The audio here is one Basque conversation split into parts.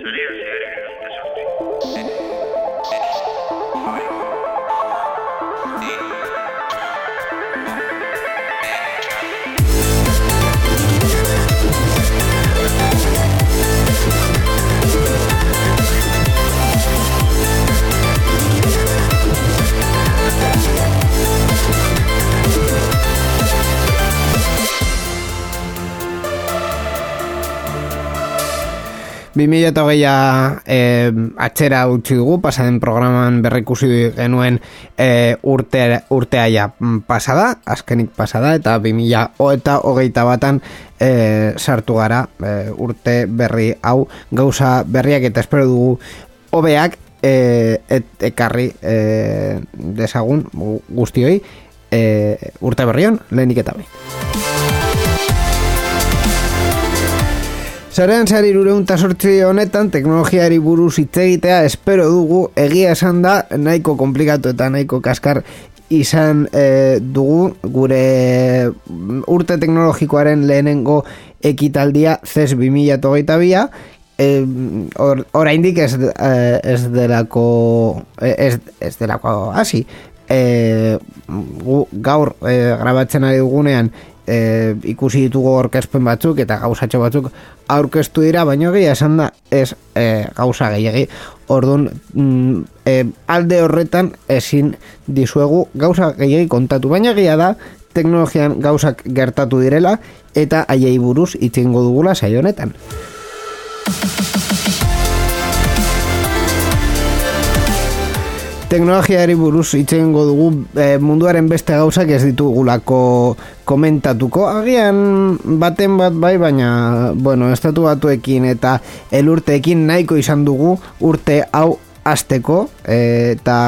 So there's 2008a e, atzera utzi dugu, pasaden programan berrikusi genuen e, urte, urtea ja pasada, azkenik pasada, eta 2000 eta hogeita batan e, sartu gara e, urte berri hau gauza berriak eta espero dugu hobeak e, et, ekarri e, desagun guztioi e, urte berrion lehenik eta behin. Zarean zari rureunta sortzi honetan teknologiari buruz hitz egitea espero dugu. Egia esan da nahiko komplikatu eta nahiko kaskar izan e, dugu gure urte teknologikoaren lehenengo ekitaldia CES 2008 bia. Eh, or, oraindik ez, eh, ez delako ez, ez delako hasi eh, gaur eh, grabatzen ari dugunean e, ikusi ditugu orkespen batzuk eta gauzatxo batzuk aurkeztu dira, baino gehi esan da ez e, gauza gehiagi. Orduan, mm, e, alde horretan ezin dizuegu gauza gehiagi kontatu, baina gehiagia da teknologian gauzak gertatu direla eta haiei buruz itzingo dugula saionetan. Teknologiari buruz itxengo dugu e, munduaren beste gauzak ez ditugulako komentatuko. Agian baten bat bai, baina bueno, estatu batuekin eta elurteekin nahiko izan dugu urte hau azteko eta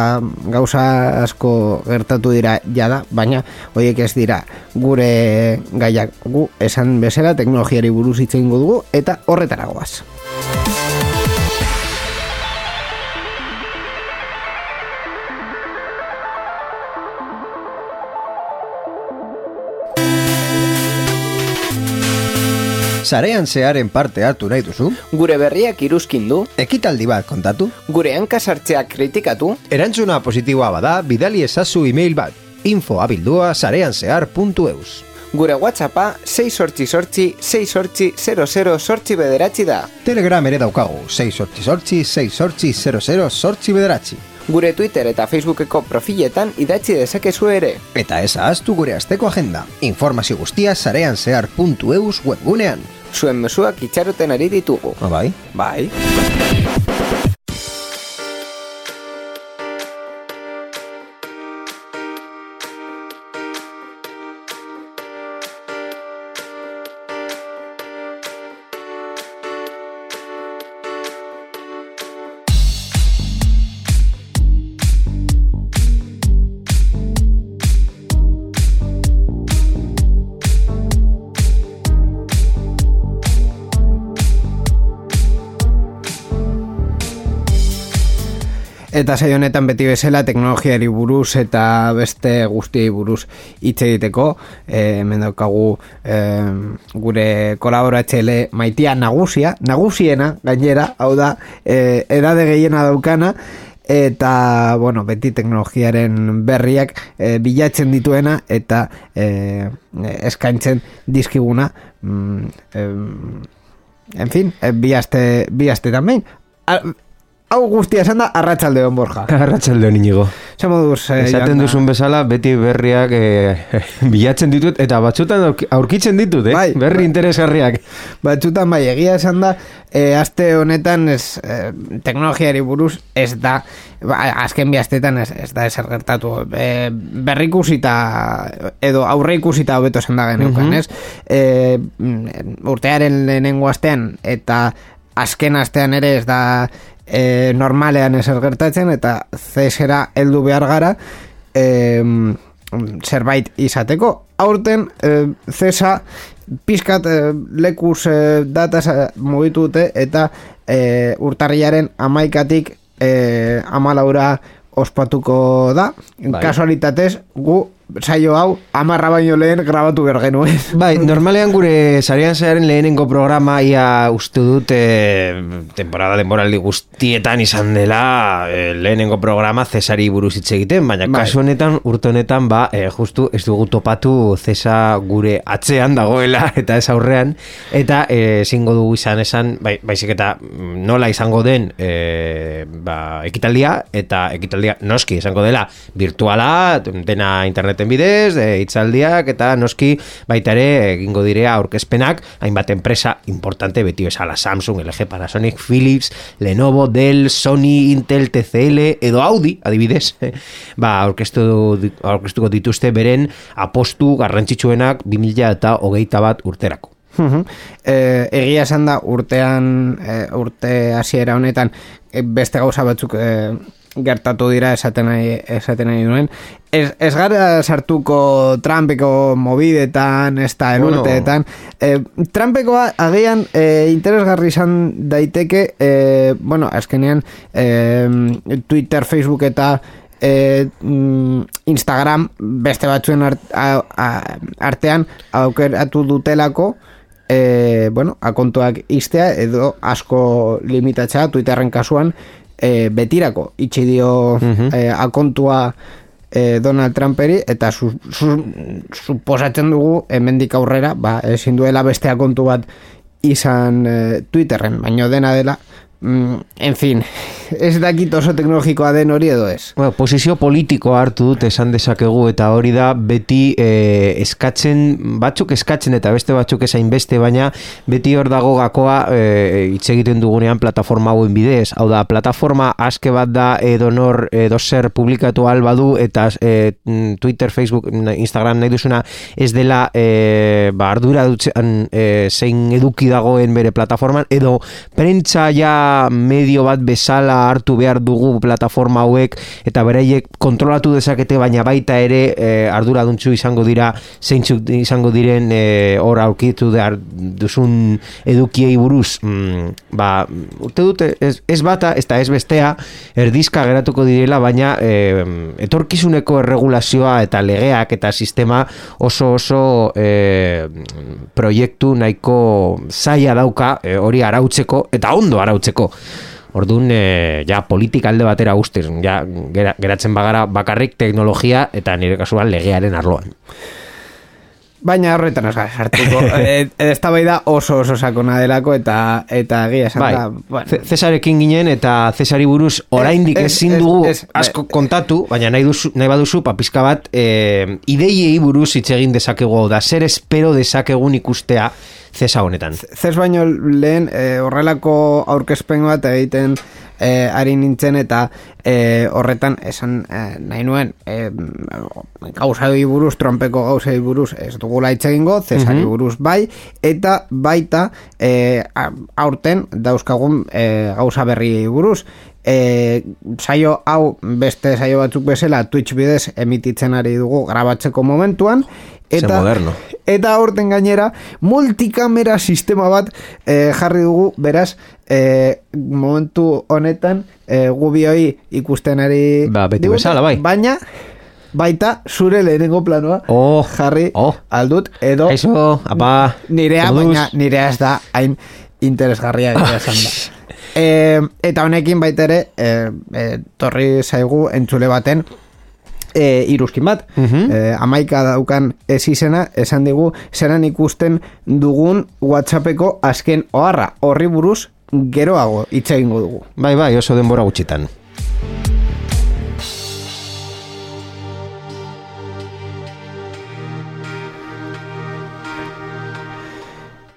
gauza asko gertatu dira jada, baina horiek ez dira gure gaiak gu esan bezala teknologiari buruz itxengo dugu eta horretaragoaz. Zarean zearen parte hartu nahi duzu? Gure berriak iruzkin du? Ekitaldi bat kontatu? Gure hankasartzeak kritikatu? Erantzuna positiboa bada, bidali ezazu e-mail bat. Info abildua zarean zehar.eus. Gure WhatsAppa 6 sortzi sortzi 6 sortzi 00 sortzi bederatzi da. Telegram ere daukagu 6 sortzi sortzi 6 sortzi 00 sortzi bederatzi. Gure Twitter eta Facebookeko profiletan idatzi dezakezu ere. Eta ez ahaztu gure asteko agenda. Informazio guztia zarean zehar.eus webgunean zuen mesuak itxaroten ari ditugu. Ah, bai? Bai. Eta saio honetan beti bezala teknologiari buruz eta beste guztiei buruz hitz egiteko, eh daukagu e, gure kolaboratzaile Maitia Nagusia, Nagusiena gainera, hau da, e, edade gehiena daukana eta bueno, beti teknologiaren berriak e, bilatzen dituena eta e, eskaintzen dizkiguna mm, e, en fin, bi aste, bi aste tambein hau guztia esan da arratsalde hon borja. Arratsalde hon inigo. eh, Esaten duzun bezala, beti berriak eh, bilatzen ditut, eta batzutan aurkitzen ditut, eh? Bai, berri bai. interesgarriak. Batzutan bai, egia esan da, eh, aste honetan ez, eh, teknologiari buruz ez da, ba, azken bi astetan ez, ez da ezer gertatu. Eh, berrikusita, edo aurreikusita hobeto esan da geneukan, mm -hmm. ez? Eh, urtearen lehenengo astean, eta azken astean ere ez da e, normalean ezer gertatzen eta zesera heldu behar gara e, zerbait izateko aurten e, zesa pizkat e, lekuz e, dataz e, mugitu dute eta e, urtarriaren amaikatik e, amalaura ospatuko da bai. kasualitatez gu saio hau amarra baino lehen grabatu behar genuen. Bai, normalean gure sarean zearen lehenengo programa ia uste dut e, temporada denboraldi guztietan izan dela e, lehenengo programa Cesari buruz hitz egiten, baina bai. kasu honetan urte honetan ba, e, justu ez dugu topatu Cesa gure atzean dagoela eta ez aurrean eta ezingo dugu izan esan, bai, baizik eta nola izango den e, ba, ekitaldia eta ekitaldia noski izango dela virtuala, dena interneten bidez, de hitzaldiak eta noski baita ere egingo direa aurkezpenak hainbat enpresa importante beti bezala Samsung, LG, Panasonic, Philips, Lenovo, Dell, Sony, Intel, TCL edo Audi, adibidez, ba aurkeztu aurkeztuko dituzte beren apostu garrantzitsuenak 2000 eta hogeita bat urterako. e, egia esan da urtean e, urte hasiera honetan e, beste gauza batzuk e, gertatu dira esaten nahi, esaten nahi duen. Ez, ez gara sartuko Trumpeko mobidetan, ez da elurteetan. Bueno. E, Trumpeko agian e, interesgarri izan daiteke, e, bueno, azkenean e, Twitter, Facebook eta e, Instagram beste batzuen art, a, a, artean aukeratu dutelako e, bueno, akontuak iztea edo asko limitatzea Twitterren kasuan e, betirako itxi dio e, akontua e, Donald Trumperi eta su, su, suposatzen dugu hemendik aurrera ba, ezin duela beste akontu bat izan e, Twitterren, baino dena dela Mm, en fin, ez dakit oso teknologikoa den hori edo ez. Bueno, posizio politiko hartu dut esan dezakegu eta hori da beti eh, eskatzen, batzuk eskatzen eta beste batzuk esain beste, baina beti hor dago gakoa eh, hitz egiten dugunean plataforma hauen bidez. Hau da, plataforma aske bat da edo nor edo zer publikatu albadu eta eh, Twitter, Facebook, Instagram nahi duzuna ez dela eh, ba, ardura dutzen eh, zein eduki dagoen bere plataforman edo prentza ja medio bat bezala hartu behar dugu plataforma hauek eta beraiek kontrolatu dezakete baina baita ere e, arduraduntzu izango dira zeintzuk izango diren e, hor aurkitu behar duzun edukiei buruz. Mm, ba, urte dute ez, ez bata ez da ez bestea erdizka geratuko direla baina e, etorkizuneko erregulazioa eta legeak eta sistema oso oso e, proiektu nahiko zaila dauka hori arautzeko eta ondo arautzeko Orduan, e, ja, politika alde batera ustez, ja, geratzen bagara bakarrik teknologia eta nire kasuan legearen arloan. Baina horretan ez hartuko. e, ez da oso oso sakona delako eta eta egia esan bai. da. Bueno. Cesarekin ginen eta Cesari buruz oraindik ezin dugu asko kontatu, baina nahi, duzu, nahi baduzu papizka bat e, ideiei buruz hitz egin dezakegu da zer espero dezakegun ikustea zesa honetan. Zes baino lehen e, horrelako aurkezpen bat egiten e, ari nintzen eta e, horretan esan e, nahi nuen e, gauza buruz, trompeko gauza buruz ez dugula hitz egingo, zesari mhm. buruz bai, eta baita e, aurten dauzkagun e, gauza berri buruz e, saio hau beste saio batzuk bezala Twitch bidez emititzen ari dugu grabatzeko momentuan. Eta, moderno. eta aurten gainera multikamera sistema bat e, jarri dugu. Beraz e, momentu honetan e, gubioi ikusten ari ba, beti bezala bai. Baina baita zure lehenengo planoa oh, jarri oh. aldut edo Eso, apa, nirea baina nirea ez da hain interesgarria esan da e, eta honekin baita ere e, e, torri zaigu entzule baten e, iruzkin bat. Uh amaika daukan ez izena esan digu zeran ikusten dugun whatsappeko azken oharra. Horri buruz geroago hitz egingo dugu. Bai bai oso denbora gutxitan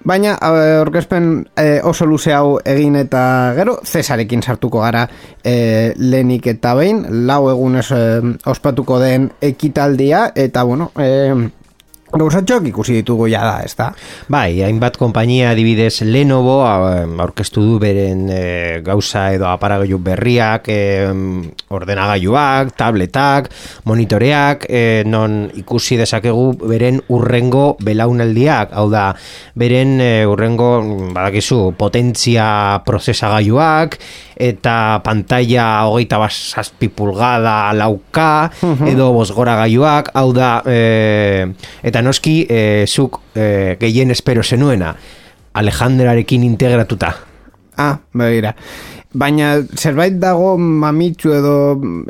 Baina, orkezpen e, oso luze hau egin eta gero, Cesarekin sartuko gara e, lenik eta behin, lau egun ez, ospatuko den ekitaldia, eta bueno, e, gauzatxoak ikusi ditugu ja da, ez da? Bai, hainbat konpainia adibidez Lenovo aurkeztu du beren e, gauza edo aparagailu berriak, e, ordenagailuak, tabletak, monitoreak, e, non ikusi dezakegu beren urrengo belaunaldiak, hau da, beren e, urrengo, badakizu, potentzia prozesagailuak, eta pantalla hogeita basazpi pulgada lauka, edo bosgora gaiuak, hau da, e, eta noski, e, zuk e, gehien espero zenuena, Alejandrarekin integratuta. Ah, begira baina zerbait dago mamitsu edo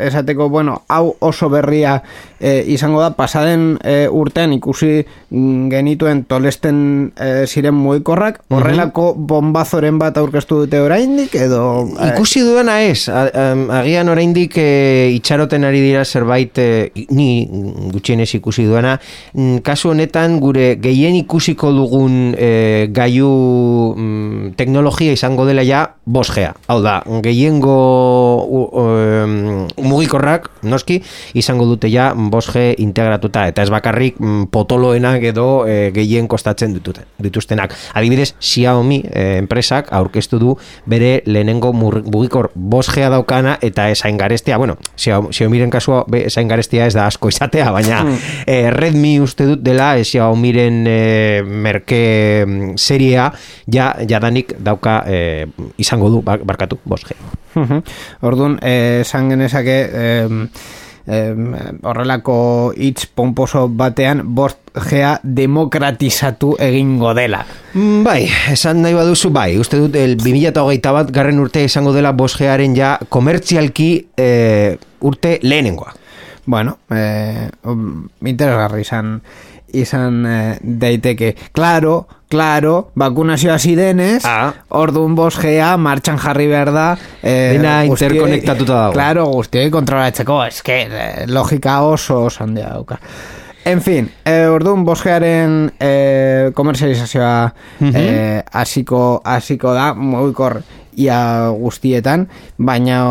esateko, bueno, hau oso berria e, izango da, pasaden e, urtean ikusi genituen tolesten e, ziren mugikorrak, horrelako bombazoren bat aurkeztu dute oraindik edo... Ikusi duena ez, agian oraindik e, itxaroten ari dira zerbait e, ni gutxienez ikusi duena, mm, kasu honetan gure gehien ikusiko dugun e, gaiu mm, teknologia izango dela ja bosgea, hau da, gehiengo mugikorrak, noski, izango dute ja 5G integratuta, eta ez bakarrik mm, potoloenak edo e, gehien kostatzen dituztenak. Adibidez, Xiaomi e, enpresak aurkeztu du bere lehenengo mugikor 5G daukana eta esain garestia, bueno, Xiaomiren kasua esain garestia ez da asko izatea, baina e, Redmi uste dut dela e, Xiaomiren e, merke mm, seria ja jadanik dauka e, izango du barkatu 5G. Orduan, esan genezake horrelako hitz pomposo batean bost gea demokratizatu egingo dela. Mm, bai, esan nahi baduzu bai, uste dut el 2008 bat garren urte izango dela bost gearen ja komertzialki e, urte lehenengoa. Bueno, e, interesgarri izan izan e, daiteke. Claro, claro, hasi denez, ah. orduan bosgea, martxan jarri behar da. Eh, Dena interkonektatuta dago. Claro, guztioi kontrolatzeko, eske, eh, logika oso handia dauka. En fin, eh, orduan bosgearen eh, komerzializazioa eh, hasiko, hasiko da, mugikor ia guztietan, baina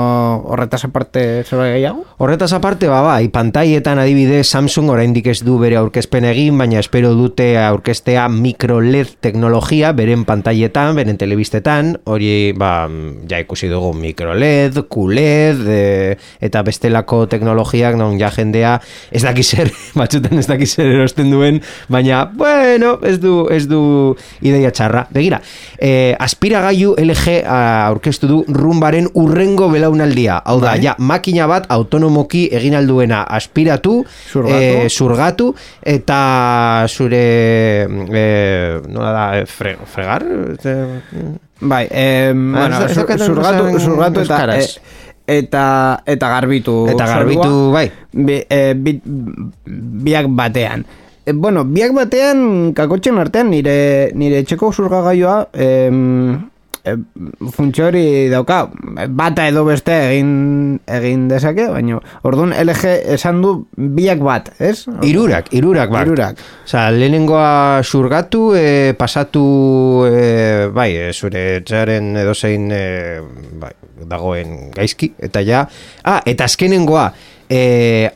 horretaz aparte zerbait gehiago? Horretaz aparte, ba, bai, pantaietan adibide Samsung oraindik ez du bere aurkezpen egin, baina espero dute aurkeztea micro LED teknologia beren pantaietan, beren telebistetan, hori, ba, ja ikusi dugu micro LED, QLED, e, eta bestelako teknologiak, non ja jendea, ez daki zer, batzutan ez daki zer erosten duen, baina, bueno, ez du, ez du ideia txarra. Begira, e, aspiragailu LG a, aurkeztu du rumbaren urrengo belaunaldia. Hau da, bai. ja, makina bat autonomoki egin alduena aspiratu, zurgatu, e, zurgatu eta zure e, nola da, e, fre, fregar? Bai, e, bueno, zurgatu, zurgatu eta... E, eta eta garbitu eta garbitu bai bi, e, bi, biak batean e, bueno biak batean kakotxen artean nire nire etxeko zurgagaioa em, e, dauka bata edo beste egin egin dezake, baina orduan LG esan du biak bat, ez? Irurak, irurak bat. Irurak. Osa, lehenengoa surgatu, e, pasatu, e, bai, e, zure txaren edo zein, e, bai, dagoen gaizki, eta ja, ah, eta azkenengoa, e,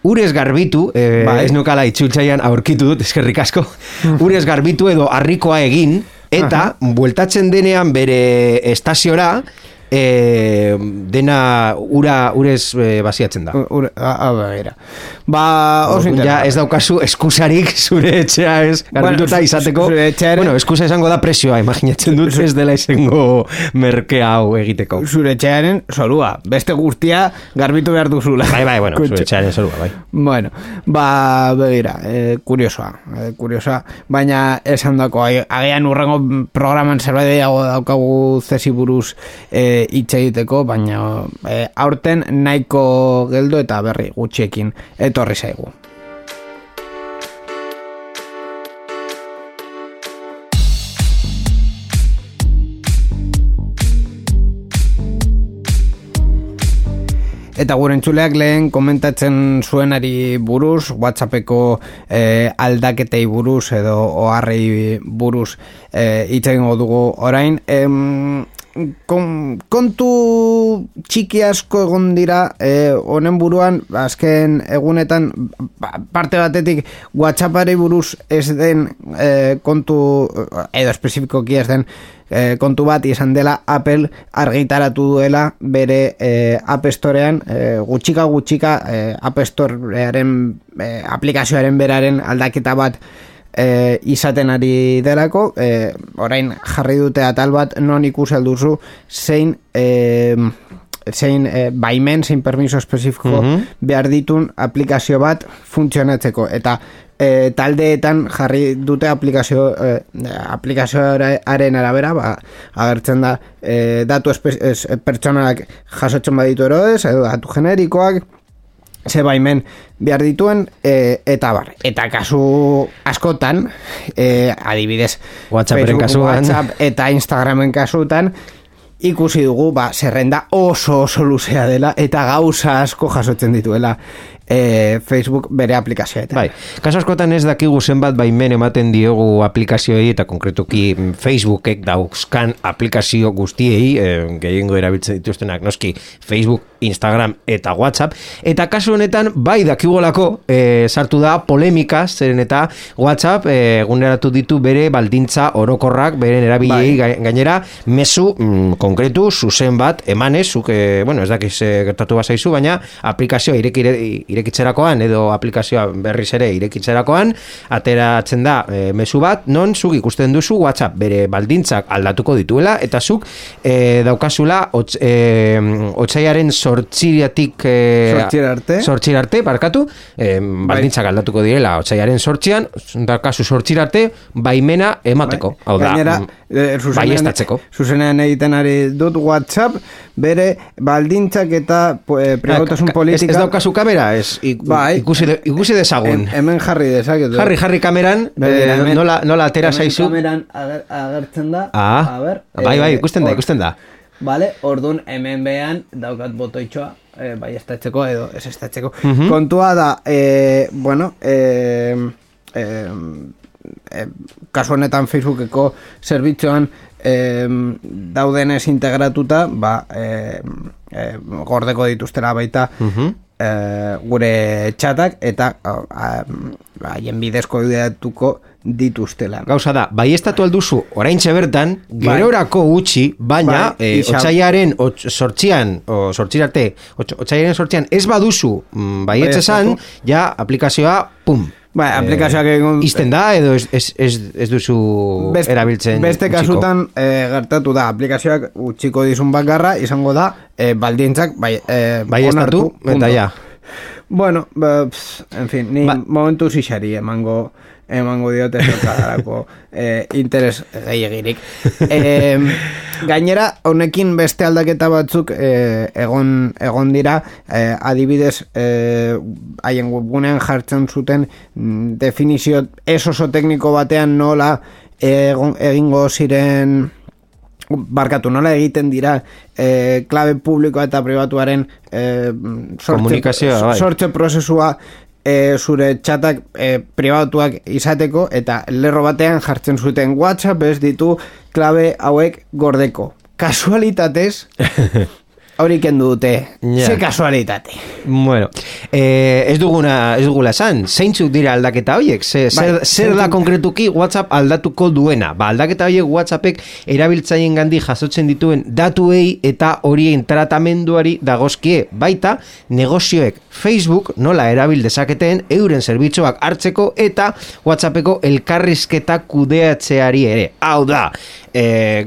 Urez garbitu, e, bai. ez nukala itxultzaian aurkitu dut, eskerrik asko, urez garbitu edo harrikoa egin, Eta, bueltatzen denean bere estaziora, e, dena ura urez e, basiatzen da. Ura, a, a, a, ba, oso ja, ez daukazu eskusarik zure etxea ez garatuta bueno, izateko. Bueno, eskusa esango da presioa, imaginatzen dut ez dela izango merke hau egiteko. Zure etxearen solua, beste guztia garbitu behar duzula. Bai, bai, bueno, zure etxearen solua, bai. Bueno, ba, begira, eh, kuriosoa, eh, kuriosoa, baina esan dako, agian urrengo programan zerbait daukagu zesiburuz eh, hitz egiteko, baina e, aurten nahiko geldo eta berri gutxiekin etorri zaigu. Eta gure entzuleak lehen komentatzen zuenari buruz, Whatsappeko eh, aldaketei buruz edo oharrei buruz eh, hitz dugu orain. Em, kontu txiki asko egon dira e, honen buruan azken egunetan ba, parte batetik WhatsAppari buruz ez den e, kontu edo espezifikoki ez den e, kontu bat izan dela Apple argitaratu duela bere e, App Storean e, gutxika gutxika e, App Storearen e, aplikazioaren beraren aldaketa bat e, izaten ari delako e, orain jarri dute atal bat non ikusi duzu zein e, zein e, baimen, zein permiso espezifiko mhm. behar ditun aplikazio bat funtzionatzeko eta e, taldeetan jarri dute aplikazio e, aplikazioaren arabera ba, agertzen da e, datu pertsonak jasotzen baditu eroez edo datu generikoak ze baimen behar dituen e, eta bar, eta kasu askotan e, adibidez Facebook, kasuan. WhatsApp eta Instagramen kasutan ikusi dugu ba, zerrenda oso oso luzea dela eta gauza asko jasotzen dituela e, Facebook bere aplikazioa eta. Bai, kaso askotan ez dakigu zenbat baimen ematen diogu aplikazioei eta konkretuki Facebookek dauzkan aplikazio guztiei, e, gehiengo erabiltzen dituztenak noski Facebook, Instagram eta WhatsApp, eta kasu honetan bai dakigolako e, sartu da polemika, zeren eta WhatsApp e, eguneratu ditu bere baldintza orokorrak, beren erabilei bai. gainera, mezu mm, konkretu, zuzen bat, emanez, zuk, e, bueno, ez dakiz e, gertatu bazaizu, baina aplikazioa irek, irek, irekitzerakoan edo aplikazioa berriz ere irekitzerakoan ateratzen da e, mezu bat non zuk ikusten duzu WhatsApp bere baldintzak aldatuko dituela eta zuk e, daukazula otz, e, otzaiaren sortxiratik e, sortxirarte sortxirarte, barkatu e, baldintzak bai. aldatuko direla otzaiaren sortxian daukazu sortxirarte baimena emateko bai. hau da, Gainera, mm, bai zuzenean egiten ari dut WhatsApp bere baldintzak eta e, privautasun politika ez, ez daukazu kamera, ez bai, ikusi, de, ikusi dezagun. hemen jarri dezaket. Jarri, jarri kameran, eh, nola, nola atera zaizu. Hemen kameran ager, agertzen da. Ah, a ber, bai, bai, eh, ikusten da, ikusten da. Vale, ordun hemen behan daukat botoitxoa, eh, bai estatzeko edo ez estatzeko. Uh Kontua da, eh, bueno, eh, eh, eh, kasu honetan Facebookeko zerbitzuan eh, daudenez integratuta, ba, eh, eh, gordeko dituztera baita, uh e, gure txatak eta haien bidezko ideatuko dituztela. Gauza da, bai estatu alduzu orain bertan gerorako gutxi, baina bai, e, otxaiaren sortxian, o sortxirarte, otxaiaren sortxian ez baduzu mm, bai etxesan, ja aplikazioa, pum, Eh, aplikazioak egon... Izten da, edo ez, ez, ez, ez duzu best, erabiltzen Beste kasutan e, gertatu da, aplikazioak utxiko dizun bakarra, izango da, e, baldintzak, bai, e, bai onartu, eta ja. Bueno, ba, en fin, ni ba. momentu zixari emango emango diote zertarako eh, interes gehiagirik. Eh, gainera, honekin beste aldaketa batzuk eh, egon, egon dira, eh, adibidez, haien webgunean jartzen zuten mm, definizio ez oso tekniko batean nola egon, egingo ziren barkatu nola egiten dira eh, klabe publikoa eta pribatuaren eh, sortze, bai. sortze prozesua e, zure txatak e, pribatuak izateko eta lerro batean jartzen zuten WhatsApp ez ditu klabe hauek gordeko. Kasualitatez hori kendu dute. Yeah. Ze kasualitate. Bueno, eh, ez duguna, ez dugula esan, zeintzuk dira aldaketa horiek? Ze, zer, bai, zer da konkretuki WhatsApp aldatuko duena? Ba, aldaketa horiek WhatsAppek erabiltzaien gandi jasotzen dituen datuei eta horien tratamenduari dagozkie. Baita, negozioek Facebook nola erabil dezaketen euren zerbitzuak hartzeko eta WhatsAppeko elkarrizketa kudeatzeari ere. Hau da, e,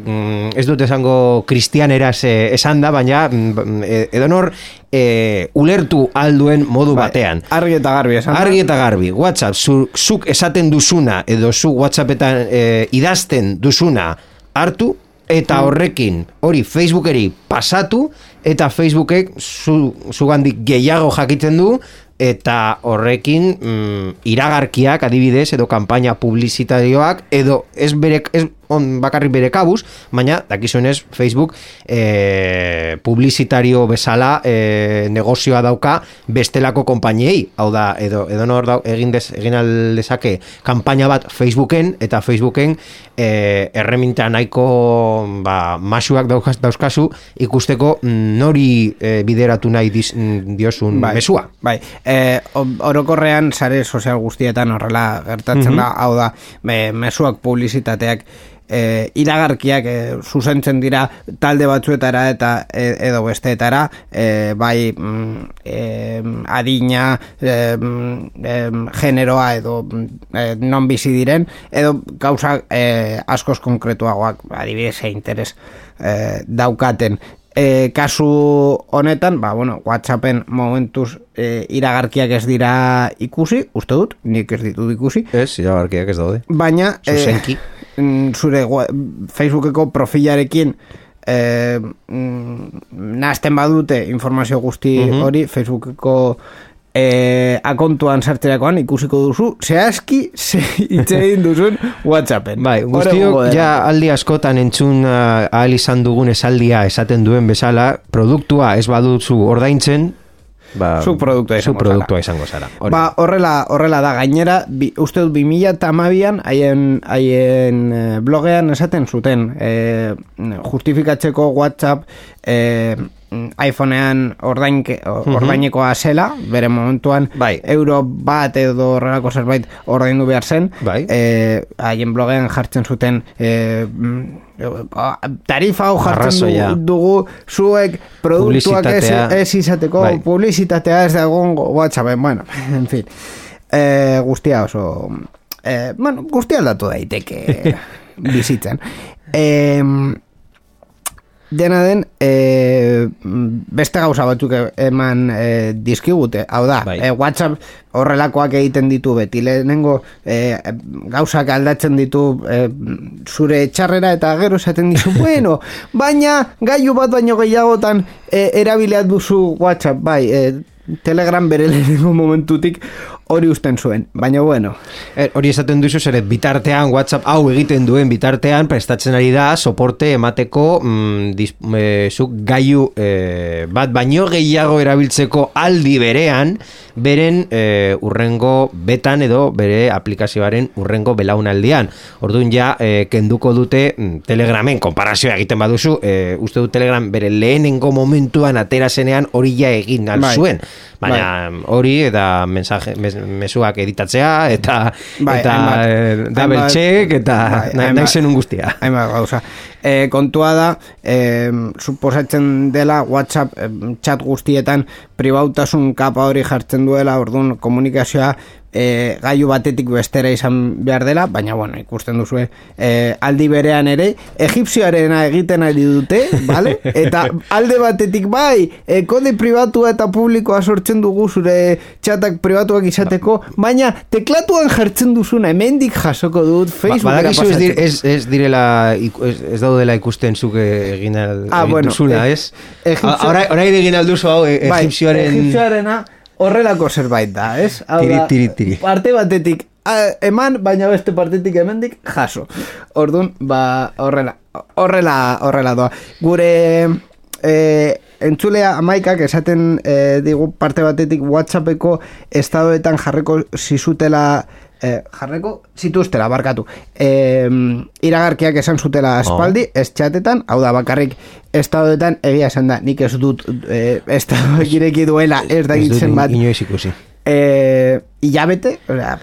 ez dut esango kristianeraz esan da, baina mm, e, edonor e, ulertu alduen modu bai, batean. Argi eta garbi esan. Argi eta garbi. WhatsApp, zu, zuk esaten duzuna edo zu WhatsAppetan e, idazten duzuna hartu eta mm. horrekin hori Facebookeri pasatu eta Facebookek zu, zu gandik gehiago jakitzen du eta horrekin mm, iragarkiak adibidez edo kanpaina publizitarioak edo ez berek ez on bakarrik bere kabuz, baina dakizuenez Facebook e, publizitario bezala e, negozioa dauka bestelako konpainiei, hau da, edo, edo nor da, egin, des, egin aldezake kanpaina bat Facebooken, eta Facebooken e, erreminta nahiko ba, masuak dauzkazu ikusteko nori e, bideratu nahi diz, diozun bai, mesua. Bai, e, orokorrean sare sozial guztietan horrela gertatzen da, hau da, mesuak publizitateak e, iragarkiak e, zuzentzen dira talde batzuetara eta e, edo besteetara e, bai mm, e, adina e, e, generoa edo e, non bizi diren edo gauza e, askoz konkretuagoak adibidez e interes e, daukaten e, kasu honetan, ba, bueno, Whatsappen momentuz e, iragarkiak ez dira ikusi, uste dut, nik ez ditut ikusi. Ez, iragarkiak ez daude. Baina, e, zure Facebookeko profilarekin e, nazten badute informazio guzti mhm. hori, Facebookeko e, akontuan sartzerakoan ikusiko duzu zehazki ze itzein duzun Whatsappen. Bai, guztiok ja aldi askotan entzun uh, ahal izan dugun esaldia esaten duen bezala, produktua ez baduzu ordaintzen, ba, su produktua izango, produktua izango zara. Ba, horrela, horrela da, gainera, bi, uste dut 2000 eta amabian, haien, haien eh, blogean esaten zuten, e, justifikatzeko WhatsApp, e, iPhonean ordainke, mhm. ordainekoa zela, bere momentuan bai. euro bat edo horrelako zerbait ordaindu behar zen, bai. e, haien blogean jartzen zuten e, tarifa hau jartzen dugu, zuek produktuak ez, ez izateko bai. publizitatea ez dagoen WhatsAppen, bueno, en fin, e, guztia oso, e, bueno, guztia aldatu daiteke bizitzen. Eh, dena den e, beste gauza batzuk eman e, dizkigute. Hau da, bai. e, whatsapp horrelakoak egiten ditu beti. Lehenengo e, gauzak aldatzen ditu e, zure txarrera eta gero esaten dizu bueno, baina gaiu bat baino gehiagotan e, erabileat duzu whatsapp. Bai, e, telegram bere lehenengo momentutik hori usten zuen, baina bueno. Er, hori esaten duzu zere bitartean WhatsApp hau egiten duen bitartean prestatzen ari da soporte emateko mm, dis, e, gaiu e, bat baino gehiago erabiltzeko aldi berean beren e, urrengo betan edo bere aplikazioaren urrengo belaunaldian. Orduan ja e, kenduko dute mm, Telegramen konparazioa egiten baduzu, e, uste du Telegram bere lehenengo momentuan atera zenean hori ja egin alzuen. Bai. Baina bai. hori eta mensaje mesuak editatzea eta bai, eta eh, double check eta bai, nahi guztia. Hainbat gauza. E, kontua da, e, suposatzen dela WhatsApp e, chat guztietan pribautasun kapa hori jartzen duela, orduan komunikazioa e, gaiu batetik bestera izan behar dela, baina bueno, ikusten duzu e, aldi berean ere, egipzioarena egiten ari dute, vale? eta alde batetik bai, e, kode pribatua eta publikoa sortzen dugu zure txatak pribatuak izateko, baina teklatuan jartzen duzuna, hemendik jasoko dut, ba, Facebookera ba, pasatzen. Ez, ez, ez direla, ez, ez daudela ikusten zuke egin al, ah, bueno, duzuna, ez? Hora egin alduzu hau, e, bai, egipzioarena, horrelako zerbait da, ez? Tiri, tiri, tiri. Parte batetik eman, baina beste partetik hemendik jaso. Orduan, ba, horrela, horrela, horrela doa. Gure e, entzulea amaikak esaten e, digu parte batetik WhatsAppeko estadoetan jarreko zizutela eh, jarreko zituztela, barkatu. Eh, iragarkiak esan zutela espaldi, oh. ez txatetan, hau da bakarrik estadoetan egia esan da, nik ez dut eh, estadoek ireki duela ez da gitzen bat. Inoiz ikusi. Eh, ilabete, o sea,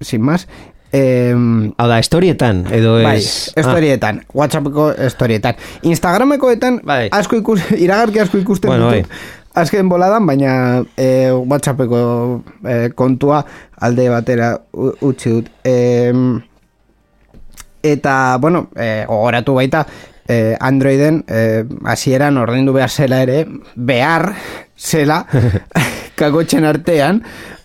sin más, Eh, Hau da, estorietan, edo ez... Bai, estorietan, ah. Whatsappeko estorietan. Instagramekoetan, bai. asko ikus, iragarki asko ikusten bueno, ditut. Bai azken boladan, baina e, WhatsAppeko e, kontua alde batera utzi dut. E, eta, bueno, e, gogoratu baita, e, Androiden e, hasieran ordaindu behar zela ere, behar zela, kakotxen artean,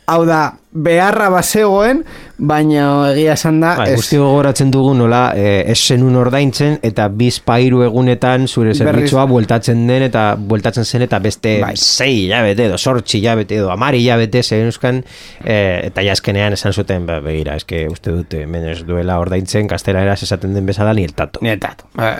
hau da, beharra basegoen, baina egia esan da... Ba, Guzti gogoratzen dugu nola, e, ez zenun ordaintzen, eta biz pairu egunetan zure zerbitzua bueltatzen den, eta bueltatzen zen, eta beste bai. zei jabete edo, sortxi jabete edo, amari jabete, zen euskan, e, eta jaskenean esan zuten, ba, begira, eske uste dute, menez duela ordaintzen, kastera eraz esaten den bezala, ni el tato. Ni el tato. Ba,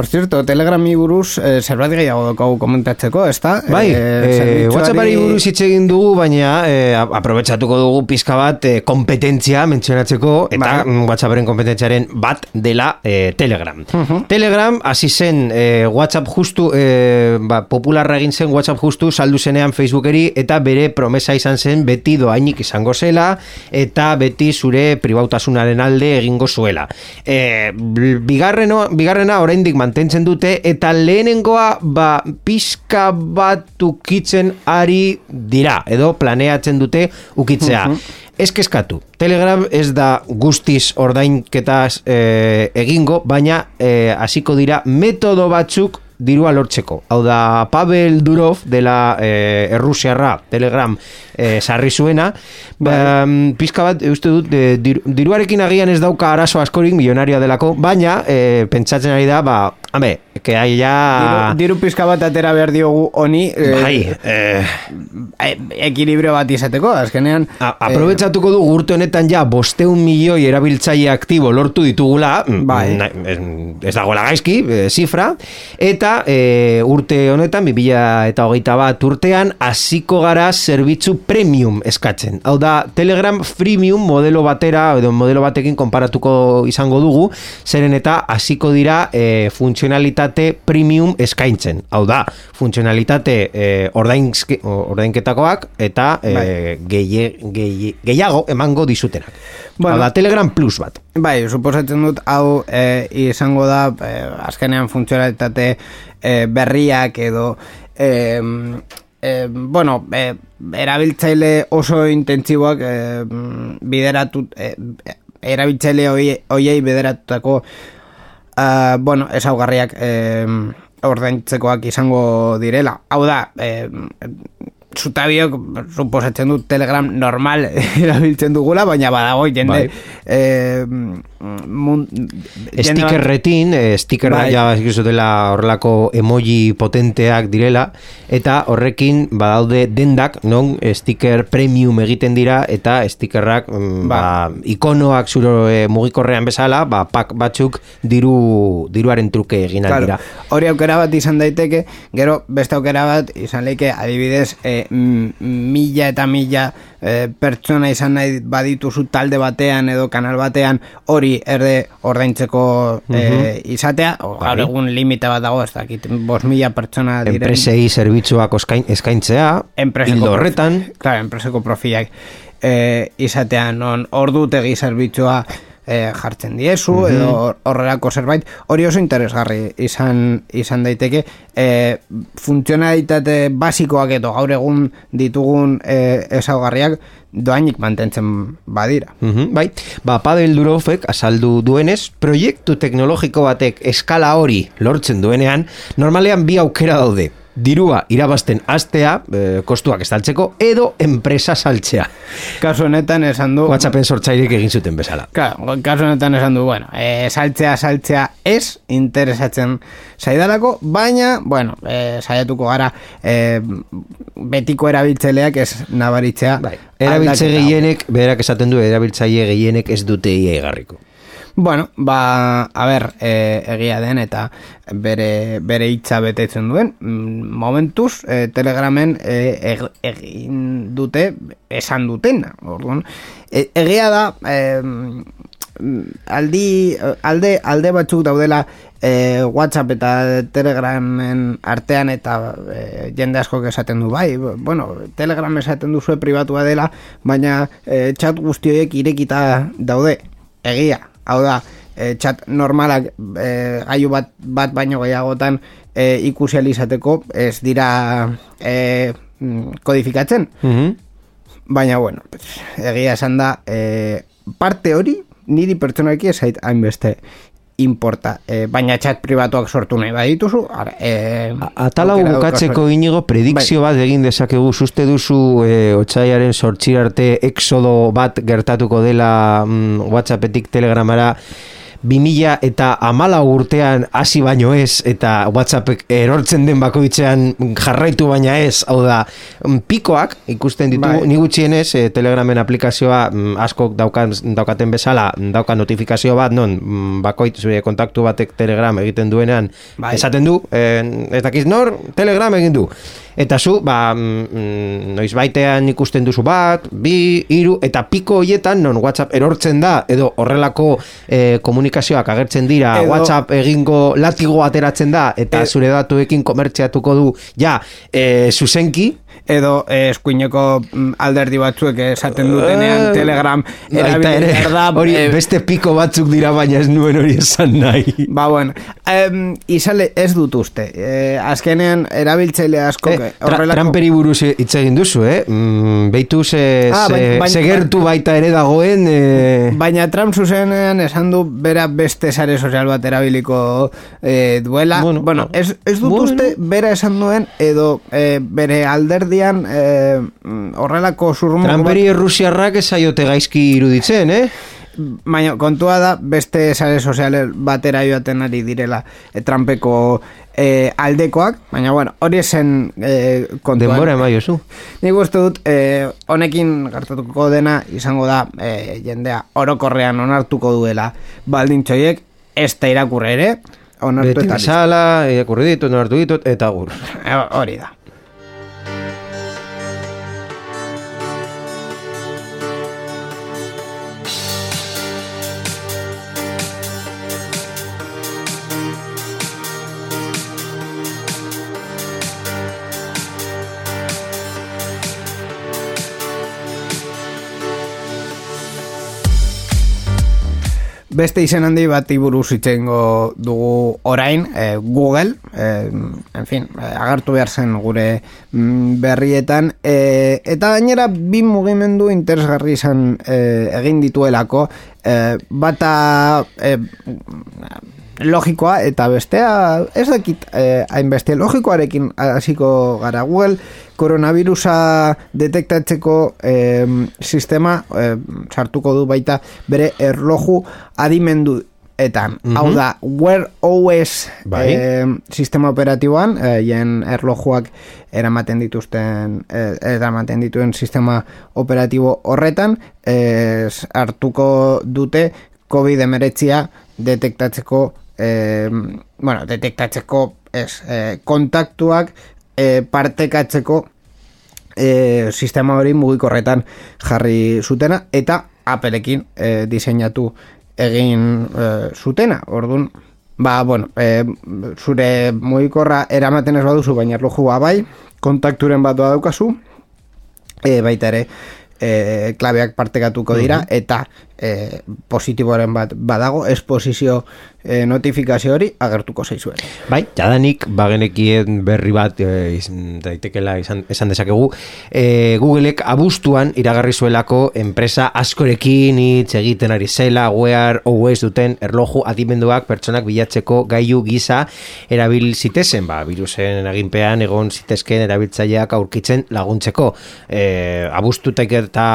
Por cierto, Telegrami buruz eh, zerbait gehiago dugu komentatzeko, ez da? Bai, eh, eh, WhatsAppari buruz hitz egin dugu, baina eh, aprobetsatuko dugu pizka bat eh, kompetentzia mentzionatzeko, eta bai. WhatsApparen kompetentziaren bat dela eh, Telegram. Uh Telegram, hasi zen eh, WhatsApp justu, eh, ba, popularra egin zen WhatsApp justu, saldu zenean Facebookeri, eta bere promesa izan zen beti doainik izango zela, eta beti zure pribautasunaren alde egingo zuela. Eh, bigarreno, bigarrena, oraindik mantentzen dute eta lehenengoa ba pizka bat ukitzen ari dira edo planeatzen dute ukitzea. Uh -huh. Ez kezkatu, Telegram ez da guztiz ordainketaz e, egingo, baina e, hasiko dira metodo batzuk dirua lortzeko. Hau da, Pavel Durov dela e, Errusiarra Telegram e, sarri zuena, ba, bai. pizka bat, uste dut, diruarekin agian ez dauka arazo askorik milionaria delako, baina e, pentsatzen ari da, ba, Hame, que hai ya... Diru, diru pizka bat atera behar diogu honi... Eh, bai, eh, eh, ekilibrio bat izateko, azkenean... A, aprobetsatuko du gurte honetan ja bosteun milioi erabiltzaile aktibo lortu ditugula, mm, bai. Na, ez, dagoela gaizki, e, zifra, eta e, urte honetan, bibila eta hogeita bat urtean, hasiko gara zerbitzu premium eskatzen. Hau da, Telegram freemium modelo batera, edo modelo batekin konparatuko izango dugu, zeren eta hasiko dira e, funtzionalitate premium eskaintzen. Hau da, funtzionalitate eh, ordainketakoak eta eh, bai. gehiago emango dizutenak. Bueno, Hau da, Telegram Plus bat. Bai, suposatzen dut, hau eh, izango da, eh, azkenean funtzionalitate eh, berriak edo... Eh, eh, bueno, eh, erabiltzaile oso intentsiboak eh, bideratu... Eh, erabiltzaile hoiei bideratutako uh, bueno, ezaugarriak eh, ordaintzekoak izango direla. Hau da, eh, zutabiok suposatzen dut telegram normal erabiltzen dugula, baina badago jende bai. eh, Stickerretin, eh, sticker bai. ja dela horrelako emoji potenteak direla, eta horrekin badaude dendak, non sticker premium egiten dira, eta stickerrak ba. ba, ikonoak zuro e, mugikorrean bezala, ba, pak batzuk diru, diruaren truke egin claro. dira. Hori aukera bat izan daiteke, gero beste aukera bat izan leike adibidez e, mila eta mila e, pertsona izan nahi badituzu talde batean edo kanal batean hori erde ordaintzeko e, izatea, gaur bai. egun limita bat dago, ez dakit, bos mila pertsona diren. Enpresei zerbitzuak eskaintzea, hildo horretan. Claro, enpreseko profiak e, izatea, non ordutegi zerbitzua e, jartzen diezu mm edo horrelako zerbait. Hori oso interesgarri izan izan daiteke. E, funtzionalitate basikoak edo gaur egun ditugun e, esaugarriak doainik mantentzen badira. Mm bai, ba, Pavel Durofek azaldu duenez, proiektu teknologiko batek eskala hori lortzen duenean, normalean bi aukera daude dirua irabazten astea, e, kostuak estaltzeko, edo enpresa saltzea. Kasu honetan esan du... WhatsAppen sortzairik egin zuten bezala. Claro, kasu honetan esan du, bueno, e, saltzea, saltzea ez interesatzen zaidalako, baina, bueno, e, saiatuko gara e, betiko erabiltzeleak ez nabaritzea. Bai, erabiltze gehienek, berak esaten du, erabiltzaile gehienek ez dute ia. Bueno, ba, a ber, e, egia den eta bere, bere hitza betetzen duen, mm, momentuz, e, telegramen e, egin dute, esan duten, orduan. E, egia da, e, aldi, alde, alde batzuk daudela e, WhatsApp eta Telegramen artean eta e, jende asko esaten du bai, bueno, Telegram esaten du zuen pribatua dela, baina e, chat guztioiek irekita daude, egia, hau da, e, chat normalak e, gaiu bat, bat baino gehiagotan e, ikusi izateko ez dira e, mm, kodifikatzen. Mhm. Baina, bueno, egia esan da, e, parte hori, niri pertsonaki ezait hainbeste importa. E, baina txat pribatuak sortu nahi badituzu. Ara, e, Atalau bukatzeko inigo, predikzio bai. bat egin dezakegu, uste duzu e, otxaiaren sortxirarte exodo bat gertatuko dela mm, WhatsAppetik telegramara, 2000 eta amala urtean hasi baino ez eta Whatsappek erortzen den bakoitzean jarraitu baina ez hau da mm, pikoak ikusten ditu bai. ni gutxienez e, telegramen aplikazioa mm, asko daukan, daukaten bezala dauka notifikazio bat non mm, bakoit zure kontaktu batek telegram egiten duenean bai. esaten du e, ez dakiz nor telegram egin du eta zu, ba, mm, noiz baitean ikusten duzu bat, bi, iru, eta piko hoietan, non WhatsApp erortzen da, edo horrelako e, komunikazioak agertzen dira, WhatsApp egingo latigo ateratzen da, eta e, zure datuekin komertziatuko du, ja, e, zuzenki, edo eh, eskuineko mm, alderdi batzuek esaten dutenean uh, telegram erabiltzen da hori eh, beste piko batzuk dira baina ez nuen hori esan nahi ba bueno um, izale ez dut uste eh, azkenean erabiltzaile asko eh, horrelako... Trumperi buruz hitz egin duzu eh? mm, behitu ze, ah, gertu baita ere dagoen eh... baina Trump zuzenean esan du bera beste sare sozial bat erabiliko eh, duela bueno, bueno ez, ez dut bueno. uste bera esan duen edo eh, bere alderdi aldian e, horrelako zurrumo... Tramperi errusiarrak esaiote gaizki iruditzen, eh? Baina kontua da beste sare soziale batera joaten ari direla e, Trumpeko e, aldekoak, baina bueno, hori esen e, kontua. Denbora emai oso. Nik uste dut, e, honekin gartatuko dena izango da e, jendea orokorrean onartuko duela baldintxoiek, ez da irakurre ere, onartu Beti eta... Beti bezala, irakurri ditut, onartu ditut, eta gur. Hori da. Beste izen handi bat iburuz itxengo dugu orain, e, Google, e, en fin, e, agartu behar zen gure mm, berrietan, e, eta gainera bi mugimendu interesgarri izan e, egin dituelako, e, bata e, logikoa eta bestea ez dakit eh, hainbeste logikoarekin hasiko gara Google koronavirusa detektatzeko eh, sistema eh, sartuko du baita bere erloju adimendu etan. Mm Hau da, Wear OS bai. eh, sistema operatiboan, eh, jen erlojuak eramaten dituzten, eh, eramaten dituen sistema operatibo horretan, eh, hartuko dute COVID-19 detektatzeko e, bueno, detektatzeko ez, e, kontaktuak e, partekatzeko e, sistema hori mugikorretan jarri zutena eta apelekin e, diseinatu egin e, zutena. Orduan, ba, bueno, e, zure mugikorra eramaten ez baduzu, baina erlojua bai, kontakturen bat daukazu, e, baita ere, e, klabeak partekatuko dira, eta e, positiboaren bat badago, esposizio e, notifikazio hori agertuko zaizuen. Bai, jadanik bagenekien berri bat e, daitekela izan, esan dezakegu. E, Googleek abuztuan iragarri zuelako enpresa askorekin hitz egiten ari zela Wear OS duten erloju adimenduak pertsonak bilatzeko gailu gisa erabil zitezen, ba, virusen aginpean egon zitezken erabiltzaileak aurkitzen laguntzeko. E, abuztutak eta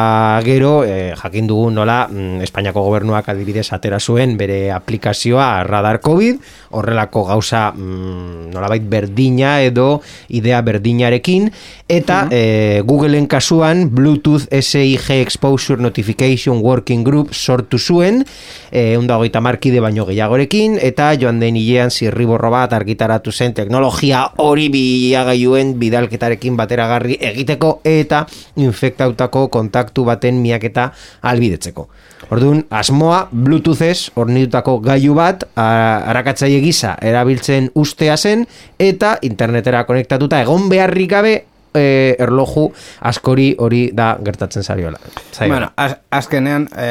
gero e, jakin dugu nola mm, Espainiako gobernuak adibidez atera zuen bere aplikazioa Radar Covid, horrelako gauza mm, nolabait berdina edo idea berdinarekin, eta uh Googleen kasuan Bluetooth SIG Exposure Notification Working Group sortu zuen, e, undagoita markide baino gehiagorekin, eta joan den hilean zirriborro bat argitaratu zen teknologia hori biagaiuen bidalketarekin bateragarri egiteko eta infektautako kontaktu baten miaketa albidetzeko. Orduan, asmoa Bluetoothez ornitutako gailu bat arakatzaile gisa erabiltzen ustea zen eta internetera konektatuta egon beharrik gabe e, erloju askori hori da gertatzen zariola. Bueno, az, azkenean e,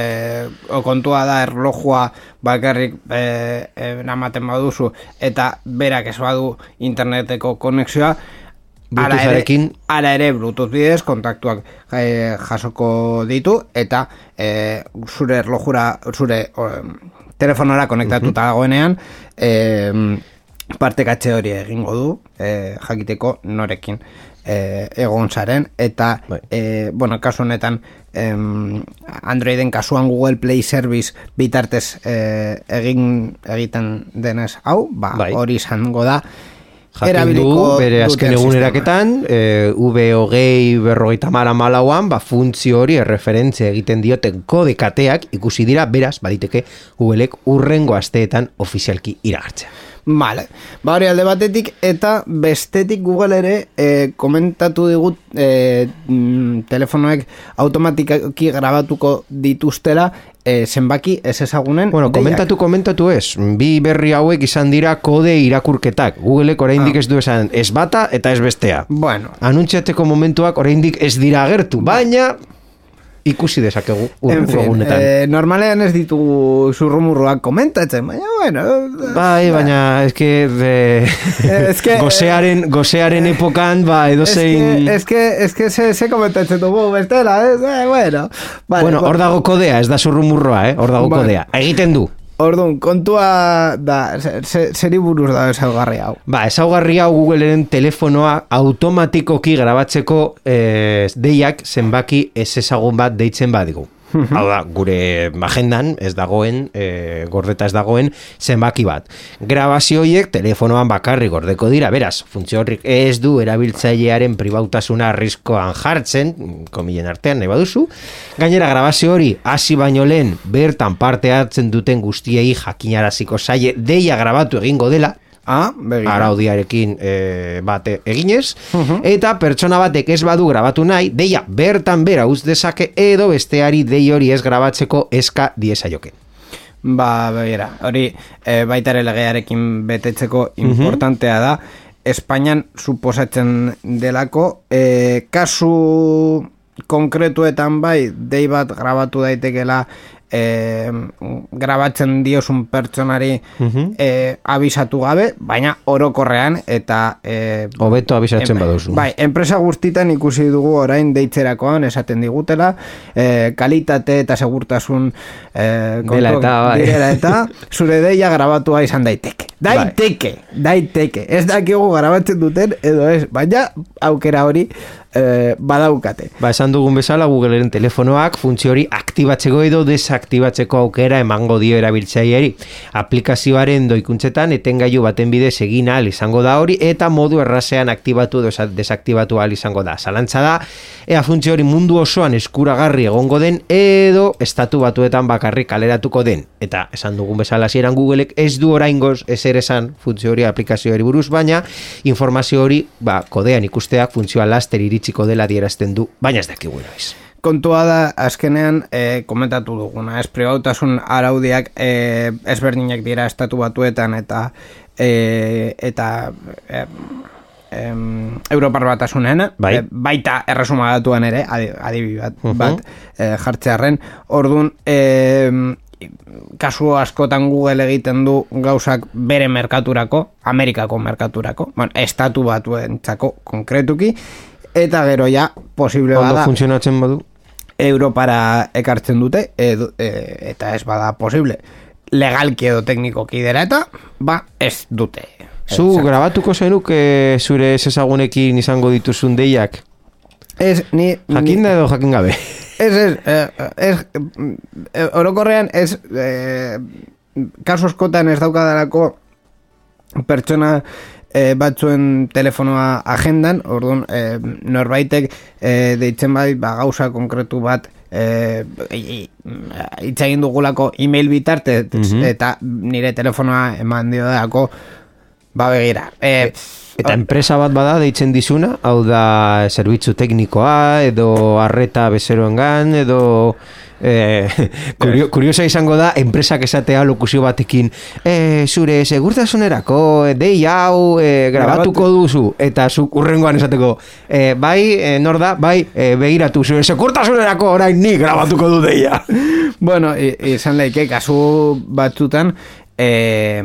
kontua da erlojua bakarrik e, e, namaten baduzu eta berak ez badu interneteko konexioa Bluetootharekin Ara ere Bluetooth bidez kontaktuak e, jasoko ditu eta e, zure erlojura zure o, telefonora konektatuta dagoenean e, partekatxe hori egingo du e, jakiteko norekin e, egon zaren eta Bai. e, bueno, kasu honetan em, Androiden kasuan Google Play Service bitartez e, egin egiten denez hau, ba, Bai. hori izango da Jakin du, bere azken eguneraketan, e, V berrogeita mara malauan, ba, funtzio hori erreferentzia egiten dioten kodekateak ikusi dira, beraz, baditeke Googleek urrengo asteetan ofizialki iragartzea. Sistema. Vale. Ba hori alde batetik eta bestetik Google ere e, komentatu digut e, mm, telefonoek automatikoki grabatuko dituztela e, zenbaki ez ezagunen Bueno, deiak. komentatu, komentatu ez. Bi berri hauek izan dira kode irakurketak. Googleek oraindik Ah. ez du esan ez bata eta ez bestea. Bueno, Anuntziateko momentuak oraindik ez dira agertu, baina ikusi dezakegu en urrengo fin, egunetan. e, normalean ez ditugu zurrumurruak komentatzen, baina bueno... Bai, baina eske de... Eh, eske- gosearen, gosearen epokan, ba, edo zein... Es que, es que se, se komentatzen dugu bestela, ez? Eh, bueno. Vale, bueno, hor dago kodea, ez da zurrumurroa, eh? Hor dago kodea. Egiten du. Orduan, kontua da, ze- ze- zeri buruz da ezaugarri hau. Ba, ezaugarri hau Googleen telefonoa automatikoki grabatzeko eh, deiak zenbaki ez ezagun bat deitzen badigu. Hau da, gure agendan ez dagoen, e, gordeta ez dagoen, zenbaki bat. Grabazio horiek telefonoan bakarrik gordeko dira, beraz, funtzio horrik ez du erabiltzailearen pribautasuna arriskoan jartzen, komilen artean, nahi baduzu. Gainera, grabazio hori hasi baino lehen bertan parte hartzen duten guztiei jakinaraziko zaie deia grabatu egingo dela, Ah, begira. araudiarekin e, bate eginez, eta pertsona batek ez badu grabatu nahi, deia bertan bera uz dezake edo besteari dei hori ez grabatzeko eska diezaioke. Ba, begira, hori e, baita ere legearekin betetzeko importantea da. Espainian suposatzen delako, e, kasu konkretuetan bai, dei bat grabatu daitekela e, grabatzen diosun pertsonari e, abisatu gabe, baina orokorrean eta e, Hobeto abisatzen Em- baduzu. Bai, enpresa guztitan ikusi dugu orain deitzerakoan esaten digutela, eh, kalitate eta segurtasun eh, Dela eta, bai. direla eta zure deia grabatua izan daiteke. Daiteke, daiteke. Ez dakigu grabatzen duten edo ez, baina aukera hori eh, badaukate. Ba, esan dugun bezala Googleen telefonoak funtzio hori aktibatzeko edo desaktibatzeko aukera emango dio erabiltzaileari. Aplikazioaren doikuntzetan etengailu baten bidez egin ahal izango da hori eta modu errazean aktibatu edo sa- desaktibatu ahal izango da. Zalantza da, ea funtzio hori mundu osoan eskuragarri egongo den edo estatu batuetan bakarrik kaleratuko den. Eta esan dugun bezala hasieran Googleek ez du oraingoz ezer esan funtzio hori aplikazioari buruz, baina informazio hori ba, kodean ikusteak funtzioa laster iritsiko dela dierazten du, baina ez dakigu noiz. Kontua da, azkenean, e, komentatu duguna, ez pribautasun araudiak e, ezberdinak dira estatu batuetan eta e, eta e, em, Europar batasunen, Bai. e, baita erresuma datuan ere, adi, adibi bat, bat e, jartzearren, orduan, e, kasu askotan Google egiten du gauzak bere merkaturako, Amerikako merkaturako, bueno, estatu batuentzako konkretuki, eta gero ja, posible Ondo bada, funtzionatzen badu? Europara ekartzen dute edo, e, eta ez bada posible legalki edo teknikoki dela eta ba ez dute Zu Ez, grabatuko zenuke zure ez ezagunekin izango dituzun deiak? ez ni Jakinda edo jakin gabe? ez ez, eh, ez eh, orokorrean ez eh, kasu askotan ez daukadalako pertsona eh, batzuen telefonoa agendan, orduan eh, norbaitek eh, deitzen bai ba, gauza konkretu bat eh, i- hitz egin dugulako email bitarte eta nire telefonoa eman dio dako ba begira eh, Eta enpresa bat bada deitzen dizuna, hau da zerbitzu teknikoa, edo arreta bezeroengan, edo... Eh, kurio, kuriosa izango da, enpresak esatea lokusio batekin eh, zure segurtasunerako eh, dei hau eh, grabatuko duzu. Eta zu urrengoan esateko eh, bai, eh, nor da, bai, eh, begiratu zure segurtasunerako orain ni grabatuko du deia. Bueno, izan leike kasu batzutan e,